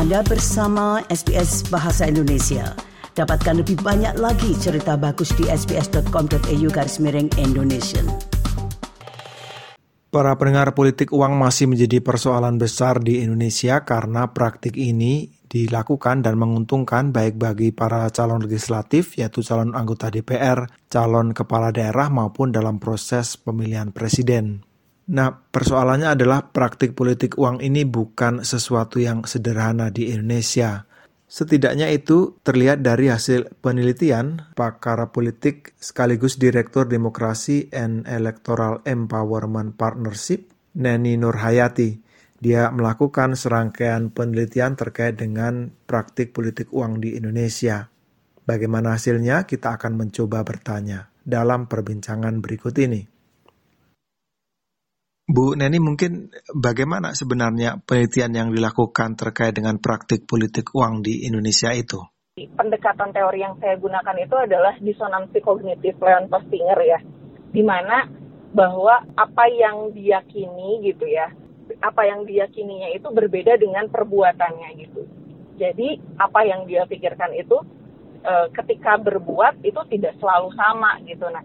Anda bersama SBS Bahasa Indonesia. Dapatkan lebih banyak lagi cerita bagus di sbs.com.au garis miring Indonesia. Para pendengar politik uang masih menjadi persoalan besar di Indonesia karena praktik ini dilakukan dan menguntungkan baik bagi para calon legislatif yaitu calon anggota DPR, calon kepala daerah maupun dalam proses pemilihan presiden. Nah, persoalannya adalah praktik politik uang ini bukan sesuatu yang sederhana di Indonesia. Setidaknya itu terlihat dari hasil penelitian pakar politik sekaligus Direktur Demokrasi and Electoral Empowerment Partnership, Neni Nurhayati. Dia melakukan serangkaian penelitian terkait dengan praktik politik uang di Indonesia. Bagaimana hasilnya? Kita akan mencoba bertanya dalam perbincangan berikut ini. Bu Neni mungkin bagaimana sebenarnya penelitian yang dilakukan terkait dengan praktik politik uang di Indonesia itu? Pendekatan teori yang saya gunakan itu adalah disonansi kognitif Leon Postinger ya, di mana bahwa apa yang diyakini gitu ya, apa yang diyakininya itu berbeda dengan perbuatannya gitu. Jadi apa yang dia pikirkan itu e, ketika berbuat itu tidak selalu sama gitu. Nah,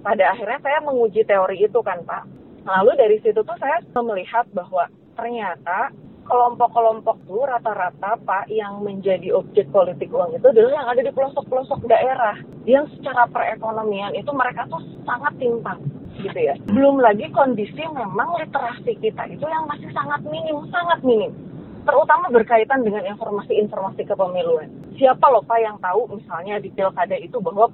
pada akhirnya saya menguji teori itu kan Pak Lalu dari situ tuh saya melihat bahwa ternyata kelompok-kelompok tuh rata-rata Pak yang menjadi objek politik uang itu adalah yang ada di pelosok-pelosok daerah yang secara perekonomian itu mereka tuh sangat timpang gitu ya. Belum lagi kondisi memang literasi kita itu yang masih sangat minim, sangat minim terutama berkaitan dengan informasi-informasi kepemiluan. Siapa loh Pak yang tahu misalnya di pilkada itu bahwa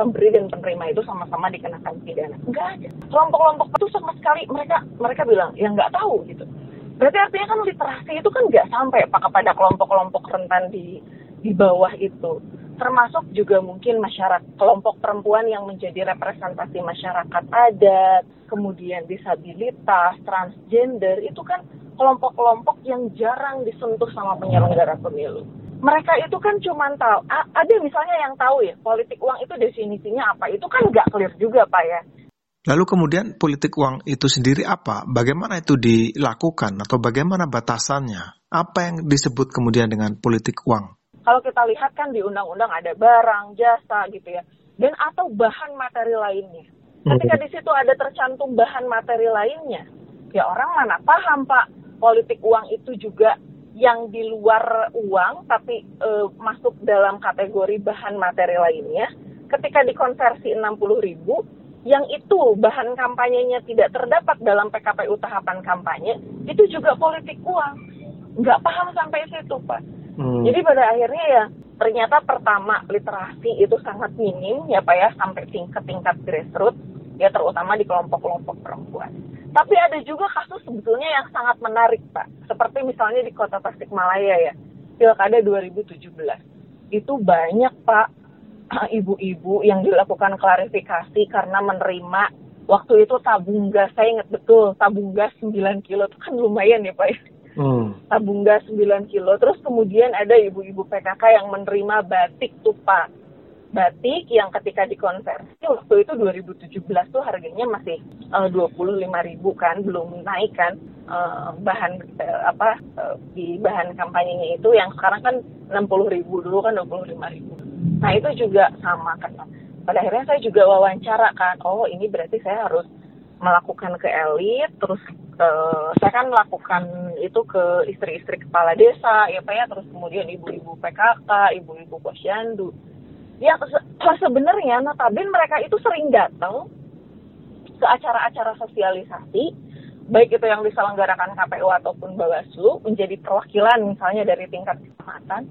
pemberi dan penerima itu sama-sama dikenakan pidana? Enggak ada. Kelompok-kelompok itu sama sekali mereka mereka bilang yang nggak tahu gitu. Berarti artinya kan literasi itu kan nggak sampai Pak kepada kelompok-kelompok rentan di di bawah itu. Termasuk juga mungkin masyarakat kelompok perempuan yang menjadi representasi masyarakat adat, kemudian disabilitas, transgender itu kan kelompok-kelompok yang jarang disentuh sama penyelenggara pemilu. Mereka itu kan cuma tahu, ada misalnya yang tahu ya, politik uang itu definisinya apa, itu kan nggak clear juga Pak ya. Lalu kemudian politik uang itu sendiri apa? Bagaimana itu dilakukan atau bagaimana batasannya? Apa yang disebut kemudian dengan politik uang? Kalau kita lihat kan di undang-undang ada barang, jasa gitu ya, dan atau bahan materi lainnya. Ketika di situ ada tercantum bahan materi lainnya, ya orang mana paham Pak politik uang itu juga yang di luar uang tapi e, masuk dalam kategori bahan materi lainnya. Ketika dikonversi 60 ribu yang itu bahan kampanyenya tidak terdapat dalam PKPU tahapan kampanye itu juga politik uang. Nggak paham sampai situ pak. Hmm. jadi pada akhirnya ya ternyata pertama literasi itu sangat minim ya pak ya sampai tingkat tingkat grassroots ya terutama di kelompok-kelompok perempuan tapi ada juga kasus sebetulnya yang sangat menarik, Pak. Seperti misalnya di kota Tasikmalaya ya, Pilkada 2017. Itu banyak, Pak, ibu-ibu yang dilakukan klarifikasi karena menerima waktu itu tabung gas, saya ingat betul, tabung gas 9 kilo itu kan lumayan ya, Pak. Hmm. Tabung gas 9 kilo. Terus kemudian ada ibu-ibu PKK yang menerima batik tuh, Pak batik yang ketika dikonversi waktu itu 2017 tuh harganya masih eh, uh, 25 ribu kan belum naik kan uh, bahan uh, apa uh, di bahan kampanyenya itu yang sekarang kan 60 ribu dulu kan 25 ribu. Nah itu juga sama kan pada akhirnya saya juga wawancara kan oh ini berarti saya harus melakukan ke elit terus uh, saya kan melakukan itu ke istri-istri kepala desa ya pak ya. Terus kemudian ibu-ibu PKK ibu-ibu posyandu yang sebenarnya notabene mereka itu sering datang ke acara-acara sosialisasi baik itu yang diselenggarakan KPU ataupun Bawaslu menjadi perwakilan misalnya dari tingkat kecamatan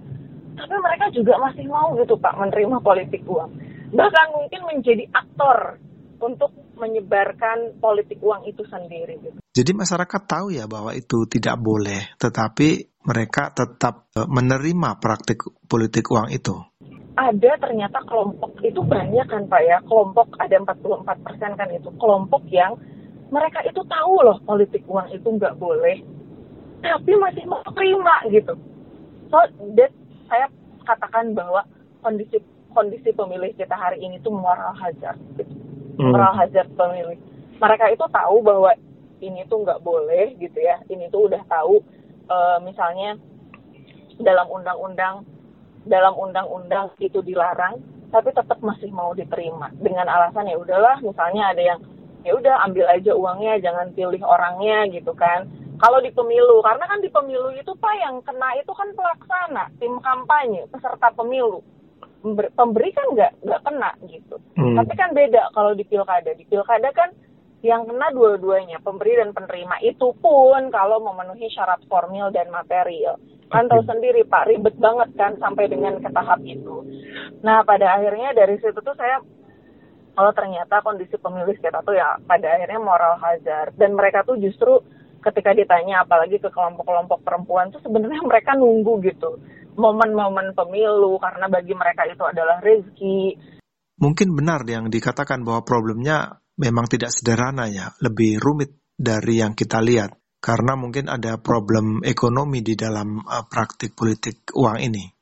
tapi mereka juga masih mau gitu Pak menerima politik uang bahkan mungkin menjadi aktor untuk menyebarkan politik uang itu sendiri gitu. Jadi masyarakat tahu ya bahwa itu tidak boleh tetapi mereka tetap e, menerima praktik politik uang itu ada ternyata kelompok itu banyak kan Pak ya, kelompok ada 44 persen kan itu, kelompok yang mereka itu tahu loh politik uang itu nggak boleh, tapi masih mau terima gitu. So that saya katakan bahwa kondisi kondisi pemilih kita hari ini tuh moral hazard, gitu. hmm. moral hazard pemilih. Mereka itu tahu bahwa ini tuh nggak boleh gitu ya, ini tuh udah tahu uh, misalnya dalam undang-undang dalam undang-undang itu dilarang tapi tetap masih mau diterima. Dengan alasan ya udahlah misalnya ada yang ya udah ambil aja uangnya jangan pilih orangnya gitu kan. Kalau di pemilu karena kan di pemilu itu pak yang kena itu kan pelaksana tim kampanye peserta pemilu. Pemberi kan nggak nggak kena gitu. Hmm. tapi kan beda kalau di pilkada. Di pilkada kan yang kena dua-duanya pemberi dan penerima. Itu pun kalau memenuhi syarat formil dan material kan tahu sendiri pak. Ribet banget kan sampai dengan ke tahap itu. Nah pada akhirnya dari situ tuh saya kalau ternyata kondisi pemilih kita tuh ya pada akhirnya moral hazard. Dan mereka tuh justru ketika ditanya apalagi ke kelompok-kelompok perempuan tuh sebenarnya mereka nunggu gitu momen-momen pemilu karena bagi mereka itu adalah rezeki. Mungkin benar yang dikatakan bahwa problemnya memang tidak sederhana ya, lebih rumit dari yang kita lihat karena mungkin ada problem ekonomi di dalam uh, praktik politik uang ini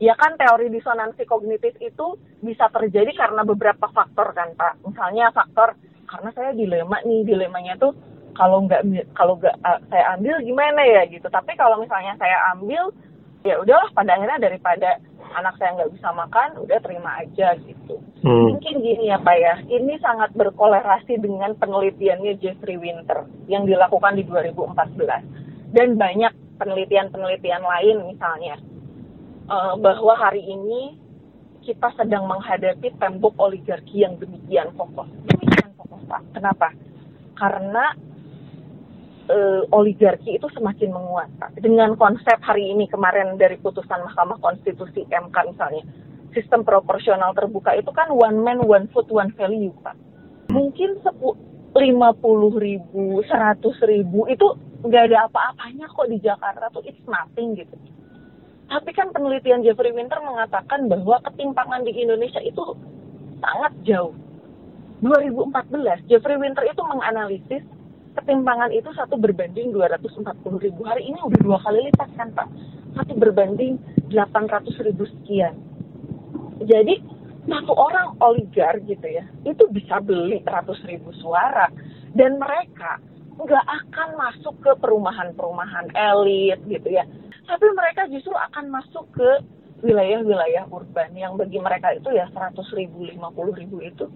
ya kan teori disonansi kognitif itu bisa terjadi karena beberapa faktor kan Pak. Misalnya faktor karena saya dilema nih, dilemanya tuh kalau nggak kalau nggak uh, saya ambil gimana ya gitu. Tapi kalau misalnya saya ambil ya udahlah pada akhirnya daripada anak saya nggak bisa makan, udah terima aja gitu. Hmm. Mungkin gini ya Pak ya, ini sangat berkolerasi dengan penelitiannya Jeffrey Winter yang dilakukan di 2014 dan banyak penelitian-penelitian lain misalnya uh, bahwa hari ini kita sedang menghadapi tembok oligarki yang demikian kokoh. Demikian kokoh, Pak. Kenapa? Karena uh, oligarki itu semakin menguat, Pak. Dengan konsep hari ini kemarin dari putusan Mahkamah Konstitusi MK misalnya, sistem proporsional terbuka itu kan one man, one food, one value, Pak. Mungkin 50 ribu, 100 ribu itu nggak ada apa-apanya kok di Jakarta tuh it's nothing gitu tapi kan penelitian Jeffrey Winter mengatakan bahwa ketimpangan di Indonesia itu sangat jauh. 2014, Jeffrey Winter itu menganalisis ketimpangan itu satu berbanding 240 ribu. Hari ini udah dua kali lipat kan Pak. Satu berbanding 800 ribu sekian. Jadi satu orang oligar gitu ya, itu bisa beli 100 ribu suara. Dan mereka nggak akan masuk ke perumahan-perumahan elit gitu ya tapi mereka justru akan masuk ke wilayah-wilayah urban yang bagi mereka itu ya 100 ribu, 50 ribu itu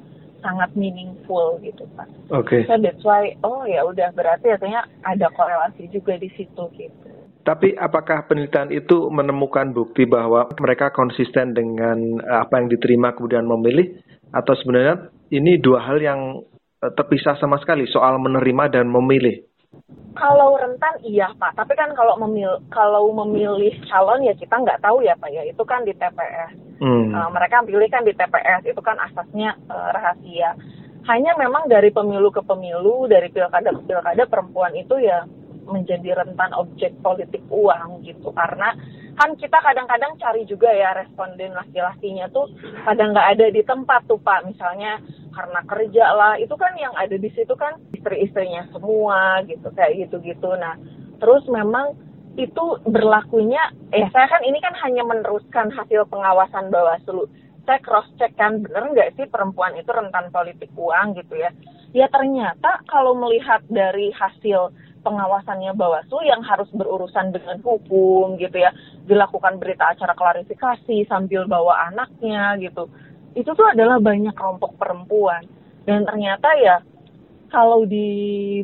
sangat meaningful gitu Pak. Oke. Okay. So that's why, oh ya udah berarti artinya ada korelasi juga di situ gitu. Tapi apakah penelitian itu menemukan bukti bahwa mereka konsisten dengan eh, apa yang diterima kemudian memilih atau sebenarnya ini dua hal yang eh, terpisah sama sekali soal menerima dan memilih? Kalau rentan iya Pak, tapi kan kalau memil kalau memilih calon ya kita nggak tahu ya Pak ya, itu kan di TPS. Hmm. Uh, mereka pilih kan di TPS, itu kan asasnya uh, rahasia. Hanya memang dari pemilu ke pemilu, dari pilkada ke pilkada perempuan itu ya menjadi rentan objek politik uang gitu, karena kan kita kadang-kadang cari juga ya responden laki-lakinya tuh kadang nggak ada di tempat tuh pak. Misalnya karena kerja lah. Itu kan yang ada di situ kan istri-istrinya semua gitu kayak gitu-gitu. Nah terus memang itu berlakunya ya saya kan ini kan hanya meneruskan hasil pengawasan Bawaslu. Saya cross check kan bener nggak sih perempuan itu rentan politik uang gitu ya? Ya ternyata kalau melihat dari hasil pengawasannya Bawaslu yang harus berurusan dengan hukum gitu ya. Dilakukan berita acara klarifikasi sambil bawa anaknya gitu. Itu tuh adalah banyak kelompok perempuan. Dan ternyata ya kalau di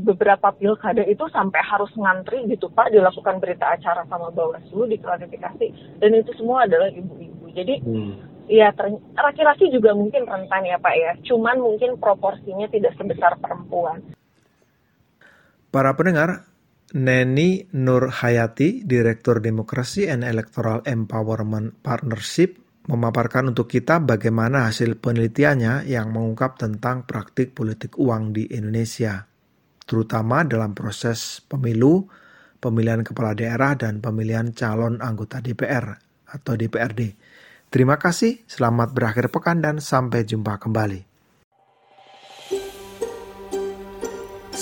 beberapa pilkada itu sampai harus ngantri gitu Pak dilakukan berita acara sama Bawaslu diklarifikasi dan itu semua adalah ibu-ibu. Jadi hmm. ya laki-laki juga mungkin rentan ya Pak ya. Cuman mungkin proporsinya tidak sebesar perempuan Para pendengar, Neni Nur Hayati, Direktur Demokrasi and Electoral Empowerment Partnership, memaparkan untuk kita bagaimana hasil penelitiannya yang mengungkap tentang praktik politik uang di Indonesia, terutama dalam proses pemilu, pemilihan kepala daerah, dan pemilihan calon anggota DPR atau DPRD. Terima kasih, selamat berakhir pekan, dan sampai jumpa kembali.